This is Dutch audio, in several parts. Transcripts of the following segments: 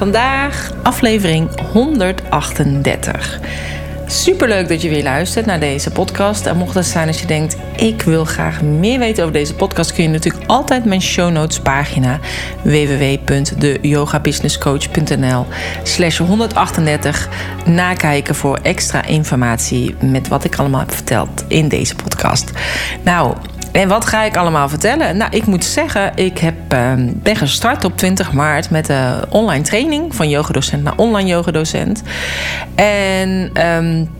Vandaag aflevering 138. Superleuk dat je weer luistert naar deze podcast. En mocht het zijn als je denkt, ik wil graag meer weten over deze podcast... kun je natuurlijk altijd mijn show notes pagina www.deyogabusinesscoach.nl slash 138 nakijken voor extra informatie... met wat ik allemaal heb verteld in deze podcast. Nou, en wat ga ik allemaal vertellen? Nou, ik moet zeggen, ik heb, uh, ben gestart op 20 maart met de online training van yogadocent naar online yogadocent. En um,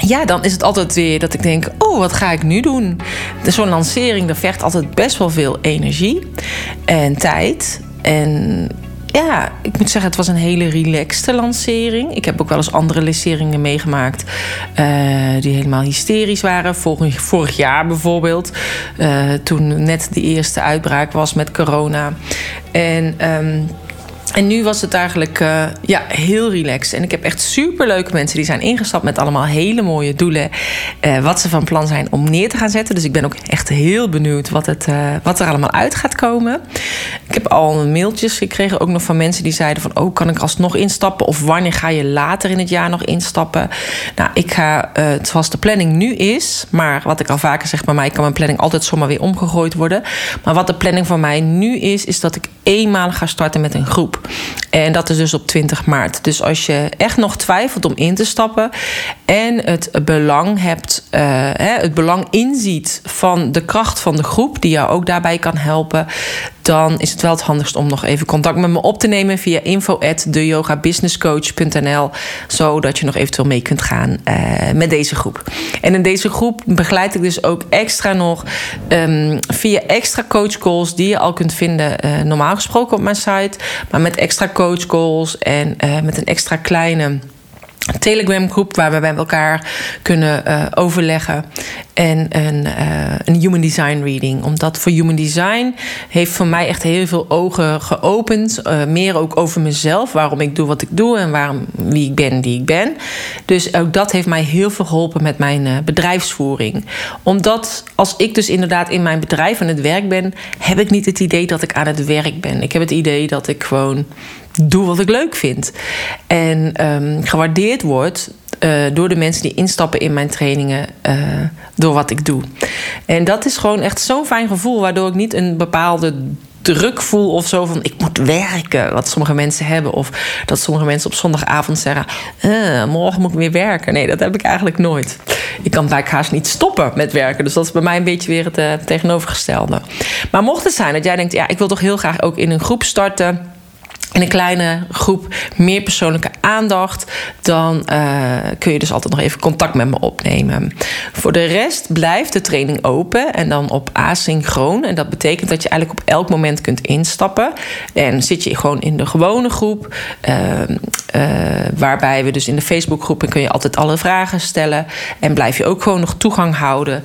ja, dan is het altijd weer dat ik denk: oh, wat ga ik nu doen? Zo'n lancering, dat vergt altijd best wel veel energie en tijd. En ja, ik moet zeggen, het was een hele relaxte lancering. Ik heb ook wel eens andere lanceringen meegemaakt uh, die helemaal hysterisch waren. Vorig, vorig jaar bijvoorbeeld, uh, toen net de eerste uitbraak was met corona. En. Um, en nu was het eigenlijk uh, ja, heel relaxed. En ik heb echt superleuke mensen die zijn ingestapt met allemaal hele mooie doelen. Uh, wat ze van plan zijn om neer te gaan zetten. Dus ik ben ook echt heel benieuwd wat, het, uh, wat er allemaal uit gaat komen. Ik heb al mailtjes gekregen, ook nog van mensen die zeiden van... oh, kan ik alsnog instappen? Of wanneer ga je later in het jaar nog instappen? Nou, ik ga, zoals de planning nu is... maar wat ik al vaker zeg, bij mij kan mijn planning altijd zomaar weer omgegooid worden. Maar wat de planning van mij nu is, is dat ik eenmalig ga starten met een groep. En dat is dus op 20 maart. Dus als je echt nog twijfelt om in te stappen en het belang hebt, uh, het belang inziet van de kracht van de groep, die jou ook daarbij kan helpen, dan is het wel het handigst om nog even contact met me op te nemen via info@deyogabusinesscoach.nl, zodat je nog eventueel mee kunt gaan uh, met deze groep. En in deze groep begeleid ik dus ook extra nog um, via extra coach calls die je al kunt vinden, uh, normaal gesproken op mijn site, maar met extra coach calls en uh, met een extra kleine Telegram groep waar we bij elkaar kunnen uh, overleggen. En een, uh, een human design reading. Omdat voor human design heeft voor mij echt heel veel ogen geopend. Uh, meer ook over mezelf. Waarom ik doe wat ik doe en waarom, wie ik ben die ik ben. Dus ook dat heeft mij heel veel geholpen met mijn bedrijfsvoering. Omdat als ik dus inderdaad in mijn bedrijf aan het werk ben, heb ik niet het idee dat ik aan het werk ben. Ik heb het idee dat ik gewoon doe wat ik leuk vind. En um, gewaardeerd wordt uh, door de mensen die instappen in mijn trainingen uh, door wat ik doe. En dat is gewoon echt zo'n fijn gevoel, waardoor ik niet een bepaalde druk voel of zo van ik moet werken, wat sommige mensen hebben. Of dat sommige mensen op zondagavond zeggen: uh, morgen moet ik weer werken. Nee, dat heb ik eigenlijk nooit. Ik kan vaak haast niet stoppen met werken. Dus dat is bij mij een beetje weer het tegenovergestelde. Maar mocht het zijn dat jij denkt: ja, ik wil toch heel graag ook in een groep starten in een kleine groep meer persoonlijke aandacht, dan uh, kun je dus altijd nog even contact met me opnemen. Voor de rest blijft de training open en dan op asynchroon. En dat betekent dat je eigenlijk op elk moment kunt instappen. En zit je gewoon in de gewone groep, uh, uh, waarbij we dus in de Facebookgroep kun je altijd alle vragen stellen. En blijf je ook gewoon nog toegang houden,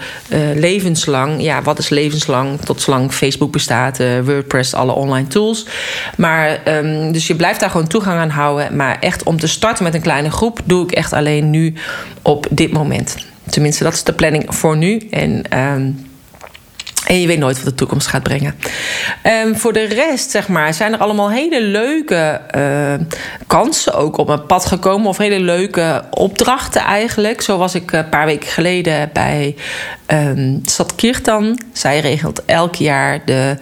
levenslang. Ja, wat is levenslang? Tot zolang Facebook bestaat, WordPress, alle online tools. Maar um, dus je blijft daar gewoon toegang aan houden. Maar echt om te starten met een kleine groep doe ik echt alleen nu op dit moment. Tenminste, dat is de planning voor nu. En. Um, en je weet nooit wat de toekomst gaat brengen. Um, voor de rest, zeg maar, zijn er allemaal hele leuke uh, kansen ook op mijn pad gekomen. Of hele leuke opdrachten eigenlijk. Zo was ik een paar weken geleden bij um, Sat Kirtan. Zij regelt elk jaar de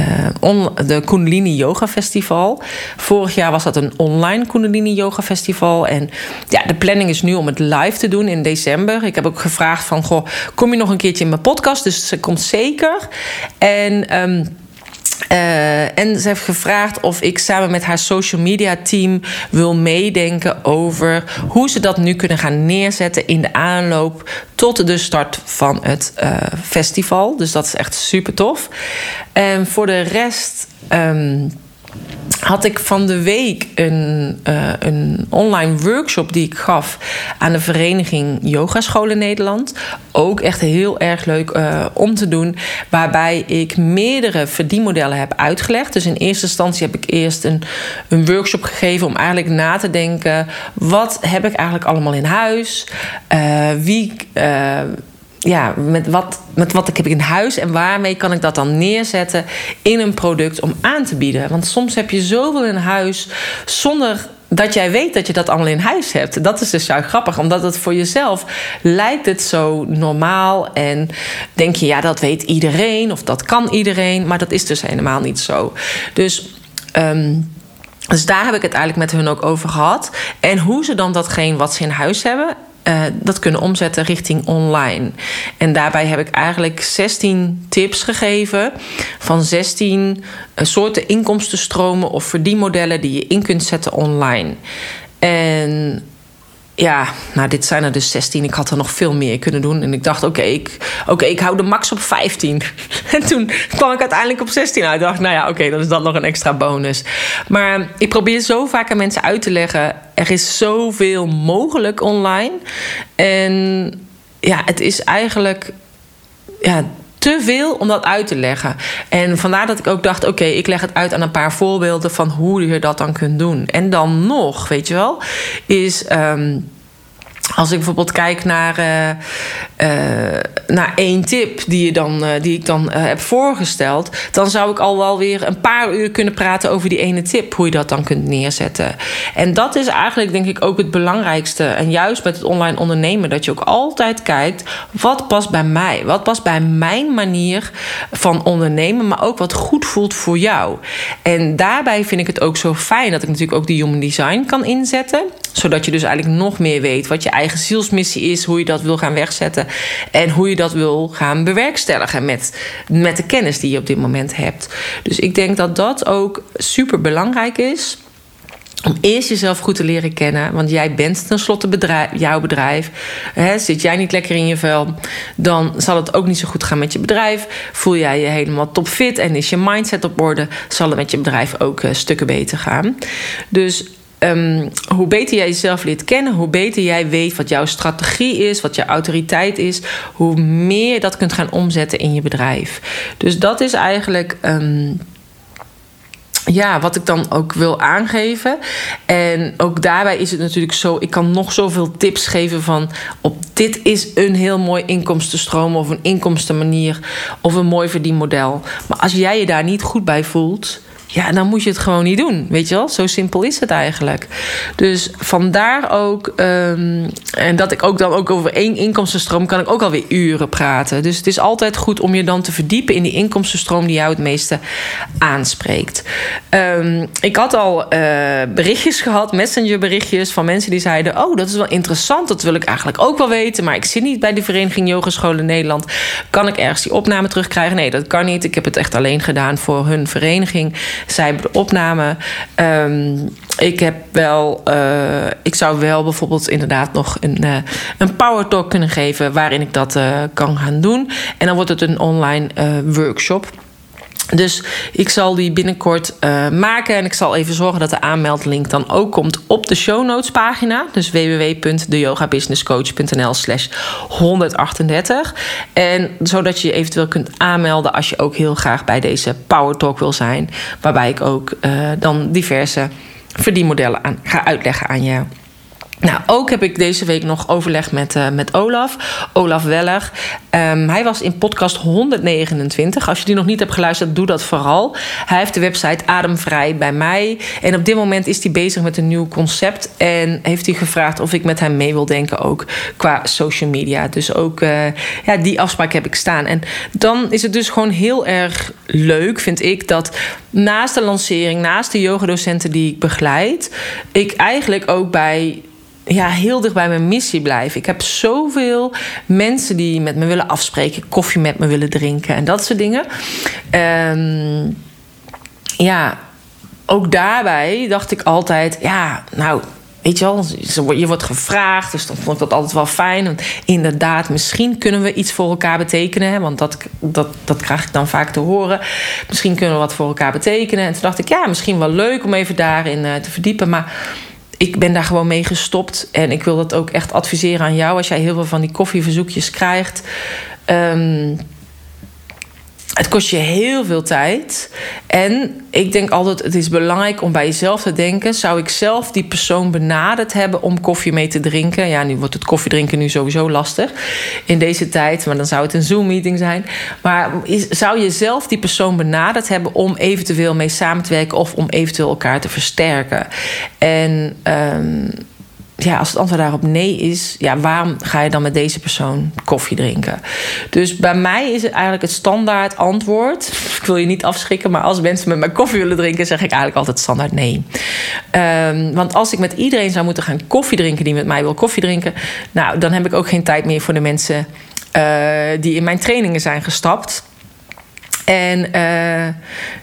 uh, on, de Kundalini Yoga Festival. Vorig jaar was dat een online Kundalini Yoga Festival. En ja, de planning is nu om het live te doen in december. Ik heb ook gevraagd van, goh, kom je nog een keertje in mijn podcast? Dus ze komt zeker. En... Um, uh, en ze heeft gevraagd of ik samen met haar social media team wil meedenken over hoe ze dat nu kunnen gaan neerzetten in de aanloop tot de start van het uh, festival. Dus dat is echt super tof. En voor de rest. Um, had ik van de week een, uh, een online workshop die ik gaf aan de vereniging Yogascholen Nederland. Ook echt heel erg leuk uh, om te doen. Waarbij ik meerdere verdienmodellen heb uitgelegd. Dus in eerste instantie heb ik eerst een, een workshop gegeven om eigenlijk na te denken: wat heb ik eigenlijk allemaal in huis? Uh, wie ja, met wat, met wat ik heb in huis en waarmee kan ik dat dan neerzetten in een product om aan te bieden. Want soms heb je zoveel in huis zonder dat jij weet dat je dat allemaal in huis hebt. Dat is dus zo grappig, omdat het voor jezelf lijkt het zo normaal en denk je, ja, dat weet iedereen of dat kan iedereen, maar dat is dus helemaal niet zo. Dus. Um, dus daar heb ik het eigenlijk met hun ook over gehad. En hoe ze dan datgene wat ze in huis hebben uh, dat kunnen omzetten richting online. En daarbij heb ik eigenlijk 16 tips gegeven van 16 uh, soorten inkomstenstromen of verdienmodellen die je in kunt zetten online. En ja, nou, dit zijn er dus 16. Ik had er nog veel meer kunnen doen. En ik dacht, oké, ik, oké, ik hou de max op 15. En toen kwam ik uiteindelijk op 16 uit. Ik dacht, nou ja, oké, dan is dat nog een extra bonus. Maar ik probeer zo vaak aan mensen uit te leggen... er is zoveel mogelijk online. En ja, het is eigenlijk... Ja, te veel om dat uit te leggen. En vandaar dat ik ook dacht: oké, ik leg het uit aan een paar voorbeelden van hoe je dat dan kunt doen. En dan nog, weet je wel, is. Um, als ik bijvoorbeeld kijk naar, uh, naar één tip die, je dan, uh, die ik dan heb voorgesteld, dan zou ik al wel weer een paar uur kunnen praten over die ene tip, hoe je dat dan kunt neerzetten. En dat is eigenlijk denk ik ook het belangrijkste. En juist met het online ondernemen, dat je ook altijd kijkt, wat past bij mij? Wat past bij mijn manier van ondernemen, maar ook wat goed voelt voor jou? En daarbij vind ik het ook zo fijn dat ik natuurlijk ook die human design kan inzetten, zodat je dus eigenlijk nog meer weet wat je eigen zielsmissie is, hoe je dat wil gaan wegzetten en hoe je dat wil gaan bewerkstelligen met, met de kennis die je op dit moment hebt. Dus ik denk dat dat ook super belangrijk is. Om eerst jezelf goed te leren kennen. Want jij bent tenslotte bedrijf, jouw bedrijf. zit jij niet lekker in je vel, dan zal het ook niet zo goed gaan met je bedrijf. Voel jij je helemaal topfit en is je mindset op orde, zal het met je bedrijf ook uh, stukken beter gaan. Dus Um, hoe beter jij jezelf leert kennen, hoe beter jij weet wat jouw strategie is, wat jouw autoriteit is, hoe meer je dat kunt gaan omzetten in je bedrijf. Dus dat is eigenlijk. Um, ja, wat ik dan ook wil aangeven. En ook daarbij is het natuurlijk zo: ik kan nog zoveel tips geven van op dit is een heel mooi inkomstenstroom of een inkomstenmanier of een mooi verdienmodel. Maar als jij je daar niet goed bij voelt, ja, dan moet je het gewoon niet doen. Weet je wel? Zo simpel is het eigenlijk. Dus vandaar ook, um, en dat ik ook dan ook over één inkomstenstroom kan ik ook alweer uren praten. Dus het is altijd goed om je dan te verdiepen in die inkomstenstroom die jou het meeste aanspreekt. Um, ik had al uh, berichtjes gehad, messengerberichtjes van mensen die zeiden: Oh, dat is wel interessant, dat wil ik eigenlijk ook wel weten. Maar ik zit niet bij de Vereniging Yogescholen Nederland. Kan ik ergens die opname terugkrijgen? Nee, dat kan niet. Ik heb het echt alleen gedaan voor hun vereniging. Zij hebben de opname. Um, ik heb wel, uh, ik zou wel bijvoorbeeld inderdaad nog een, uh, een power talk kunnen geven waarin ik dat uh, kan gaan doen. En dan wordt het een online workshop. Dus ik zal die binnenkort uh, maken. En ik zal even zorgen dat de aanmeldlink dan ook komt op de show notes pagina. Dus www.deyogabusinesscoach.nl slash 138. En zodat je je eventueel kunt aanmelden als je ook heel graag bij deze Power Talk wil zijn. Waarbij ik ook uh, dan diverse verdienmodellen aan, ga uitleggen aan jou. Nou, ook heb ik deze week nog overleg met, uh, met Olaf. Olaf Weller. Um, hij was in podcast 129. Als je die nog niet hebt geluisterd, doe dat vooral. Hij heeft de website Ademvrij bij mij. En op dit moment is hij bezig met een nieuw concept. En heeft hij gevraagd of ik met hem mee wil denken, ook qua social media. Dus ook uh, ja, die afspraak heb ik staan. En dan is het dus gewoon heel erg leuk, vind ik, dat naast de lancering, naast de yogadocenten die ik begeleid, ik eigenlijk ook bij ja, heel dicht bij mijn missie blijf. Ik heb zoveel mensen die met me willen afspreken, koffie met me willen drinken en dat soort dingen. Um, ja, ook daarbij dacht ik altijd, ja, nou, weet je wel, je wordt gevraagd. Dus dan vond ik dat altijd wel fijn. Want inderdaad, misschien kunnen we iets voor elkaar betekenen. Want dat, dat, dat krijg ik dan vaak te horen. Misschien kunnen we wat voor elkaar betekenen. En toen dacht ik, ja, misschien wel leuk om even daarin uh, te verdiepen. Maar ik ben daar gewoon mee gestopt. En ik wil dat ook echt adviseren aan jou. Als jij heel veel van die koffieverzoekjes krijgt. Um, het kost je heel veel tijd. En ik denk altijd, het is belangrijk om bij jezelf te denken... zou ik zelf die persoon benaderd hebben om koffie mee te drinken? Ja, nu wordt het koffiedrinken nu sowieso lastig in deze tijd. Maar dan zou het een Zoom-meeting zijn. Maar zou je zelf die persoon benaderd hebben... om eventueel mee samen te werken... of om eventueel elkaar te versterken? En... Um, ja, als het antwoord daarop nee is, ja, waarom ga je dan met deze persoon koffie drinken? Dus bij mij is het eigenlijk het standaard antwoord. Ik wil je niet afschrikken, maar als mensen met mij koffie willen drinken, zeg ik eigenlijk altijd standaard nee. Um, want als ik met iedereen zou moeten gaan koffie drinken die met mij wil koffie drinken, nou, dan heb ik ook geen tijd meer voor de mensen uh, die in mijn trainingen zijn gestapt. En uh,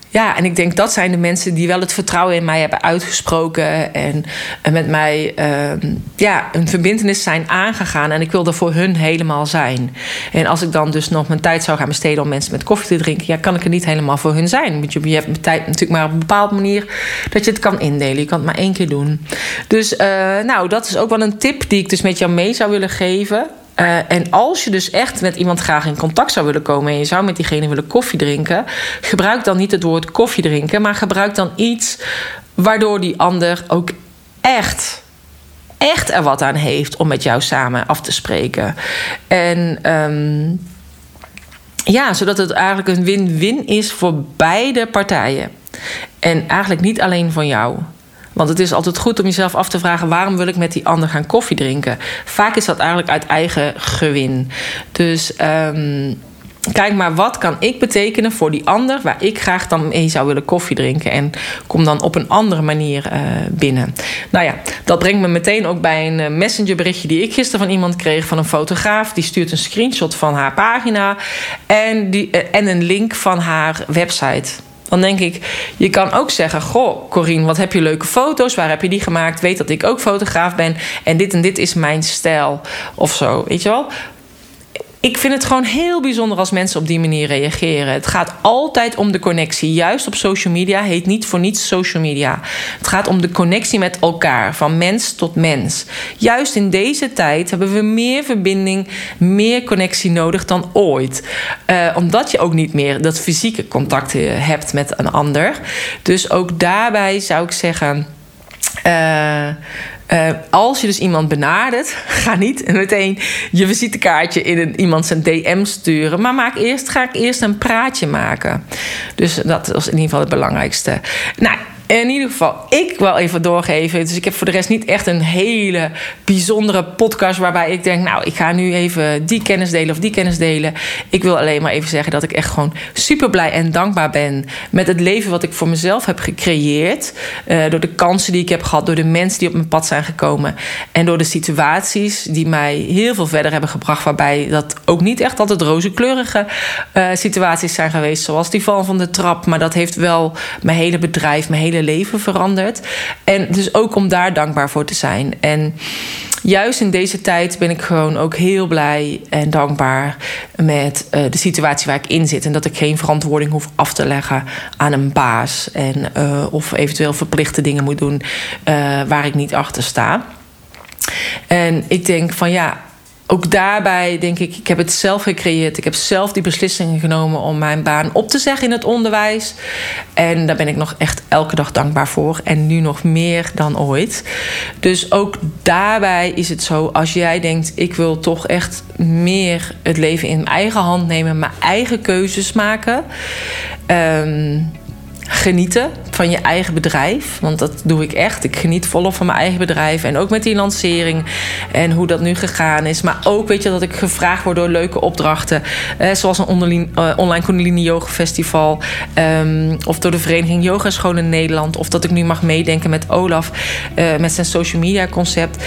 ja, en ik denk dat zijn de mensen die wel het vertrouwen in mij hebben uitgesproken. En, met mij uh, ja, een verbindenis zijn aangegaan. En ik wil er voor hun helemaal zijn. En als ik dan dus nog mijn tijd zou gaan besteden om mensen met koffie te drinken, ja, kan ik er niet helemaal voor hun zijn. Want je, hebt mijn tijd natuurlijk maar op een bepaalde manier dat je het kan indelen. Je kan het maar één keer doen. Dus uh, nou, dat is ook wel een tip die ik dus met jou mee zou willen geven. Uh, en als je dus echt met iemand graag in contact zou willen komen en je zou met diegene willen koffie drinken, gebruik dan niet het woord koffie drinken, maar gebruik dan iets waardoor die ander ook echt echt er wat aan heeft om met jou samen af te spreken. En um, ja, zodat het eigenlijk een win-win is voor beide partijen. En eigenlijk niet alleen van jou. Want het is altijd goed om jezelf af te vragen: waarom wil ik met die ander gaan koffie drinken? Vaak is dat eigenlijk uit eigen gewin. Dus. Um, kijk maar, wat kan ik betekenen voor die ander waar ik graag dan mee zou willen koffie drinken? En kom dan op een andere manier uh, binnen. Nou ja, dat brengt me meteen ook bij een uh, messengerberichtje die ik gisteren van iemand kreeg van een fotograaf. Die stuurt een screenshot van haar pagina en, die, uh, en een link van haar website. Dan denk ik, je kan ook zeggen: Goh, Corine, wat heb je leuke foto's? Waar heb je die gemaakt? Weet dat ik ook fotograaf ben. En dit en dit is mijn stijl. Of zo. Weet je wel? Ik vind het gewoon heel bijzonder als mensen op die manier reageren. Het gaat altijd om de connectie. Juist op social media heet niet voor niets social media. Het gaat om de connectie met elkaar, van mens tot mens. Juist in deze tijd hebben we meer verbinding, meer connectie nodig dan ooit. Uh, omdat je ook niet meer dat fysieke contact hebt met een ander. Dus ook daarbij zou ik zeggen. Uh, uh, als je dus iemand benadert, ga niet meteen je visitekaartje in een, iemand zijn DM sturen. Maar maak eerst, ga ik eerst een praatje maken. Dus dat is in ieder geval het belangrijkste. Nou, in ieder geval, ik wil even doorgeven. Dus ik heb voor de rest niet echt een hele bijzondere podcast waarbij ik denk, nou, ik ga nu even die kennis delen of die kennis delen. Ik wil alleen maar even zeggen dat ik echt gewoon super blij en dankbaar ben met het leven wat ik voor mezelf heb gecreëerd. Uh, door de kansen die ik heb gehad, door de mensen die op mijn pad zijn gekomen en door de situaties die mij heel veel verder hebben gebracht. Waarbij dat ook niet echt altijd rozekleurige uh, situaties zijn geweest, zoals die val van de trap. Maar dat heeft wel mijn hele bedrijf, mijn leven veranderd. En dus ook om daar dankbaar voor te zijn. En juist in deze tijd ben ik gewoon ook heel blij en dankbaar met uh, de situatie waar ik in zit. En dat ik geen verantwoording hoef af te leggen aan een baas. En, uh, of eventueel verplichte dingen moet doen uh, waar ik niet achter sta. En ik denk van ja, ook daarbij denk ik, ik heb het zelf gecreëerd. Ik heb zelf die beslissingen genomen om mijn baan op te zeggen in het onderwijs. En daar ben ik nog echt elke dag dankbaar voor. En nu nog meer dan ooit. Dus ook daarbij is het zo, als jij denkt, ik wil toch echt meer het leven in mijn eigen hand nemen, mijn eigen keuzes maken. Um, genieten van je eigen bedrijf. Want dat doe ik echt. Ik geniet volop van mijn eigen bedrijf. En ook met die lancering en hoe dat nu gegaan is. Maar ook weet je dat ik gevraagd word door leuke opdrachten. Eh, zoals een online, uh, online Kundalini Yoga Festival. Um, of door de Vereniging Yoga School in Nederland. Of dat ik nu mag meedenken met Olaf. Uh, met zijn social media concept.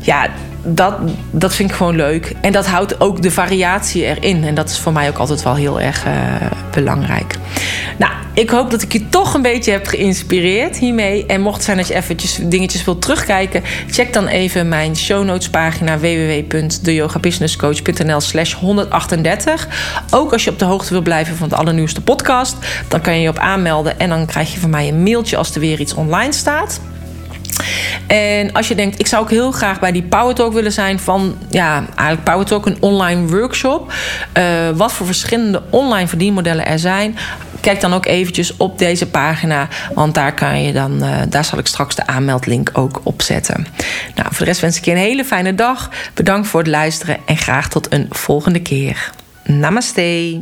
Ja, dat, dat vind ik gewoon leuk. En dat houdt ook de variatie erin. En dat is voor mij ook altijd wel heel erg uh, belangrijk. Nou, ik hoop dat ik je toch een beetje heb geïnspireerd hiermee. En mocht het zijn dat je eventjes dingetjes wilt terugkijken, check dan even mijn show notes pagina www.deyogabusinesscoach.nl slash 138. Ook als je op de hoogte wil blijven van de allernieuwste podcast, dan kan je je op aanmelden en dan krijg je van mij een mailtje als er weer iets online staat. En als je denkt, ik zou ook heel graag bij die Power Talk willen zijn van, ja, eigenlijk Power Talk, een online workshop. Uh, wat voor verschillende online verdienmodellen er zijn. Kijk dan ook eventjes op deze pagina, want daar kan je dan, uh, daar zal ik straks de aanmeldlink ook op zetten. Nou, voor de rest wens ik je een hele fijne dag. Bedankt voor het luisteren en graag tot een volgende keer. Namaste.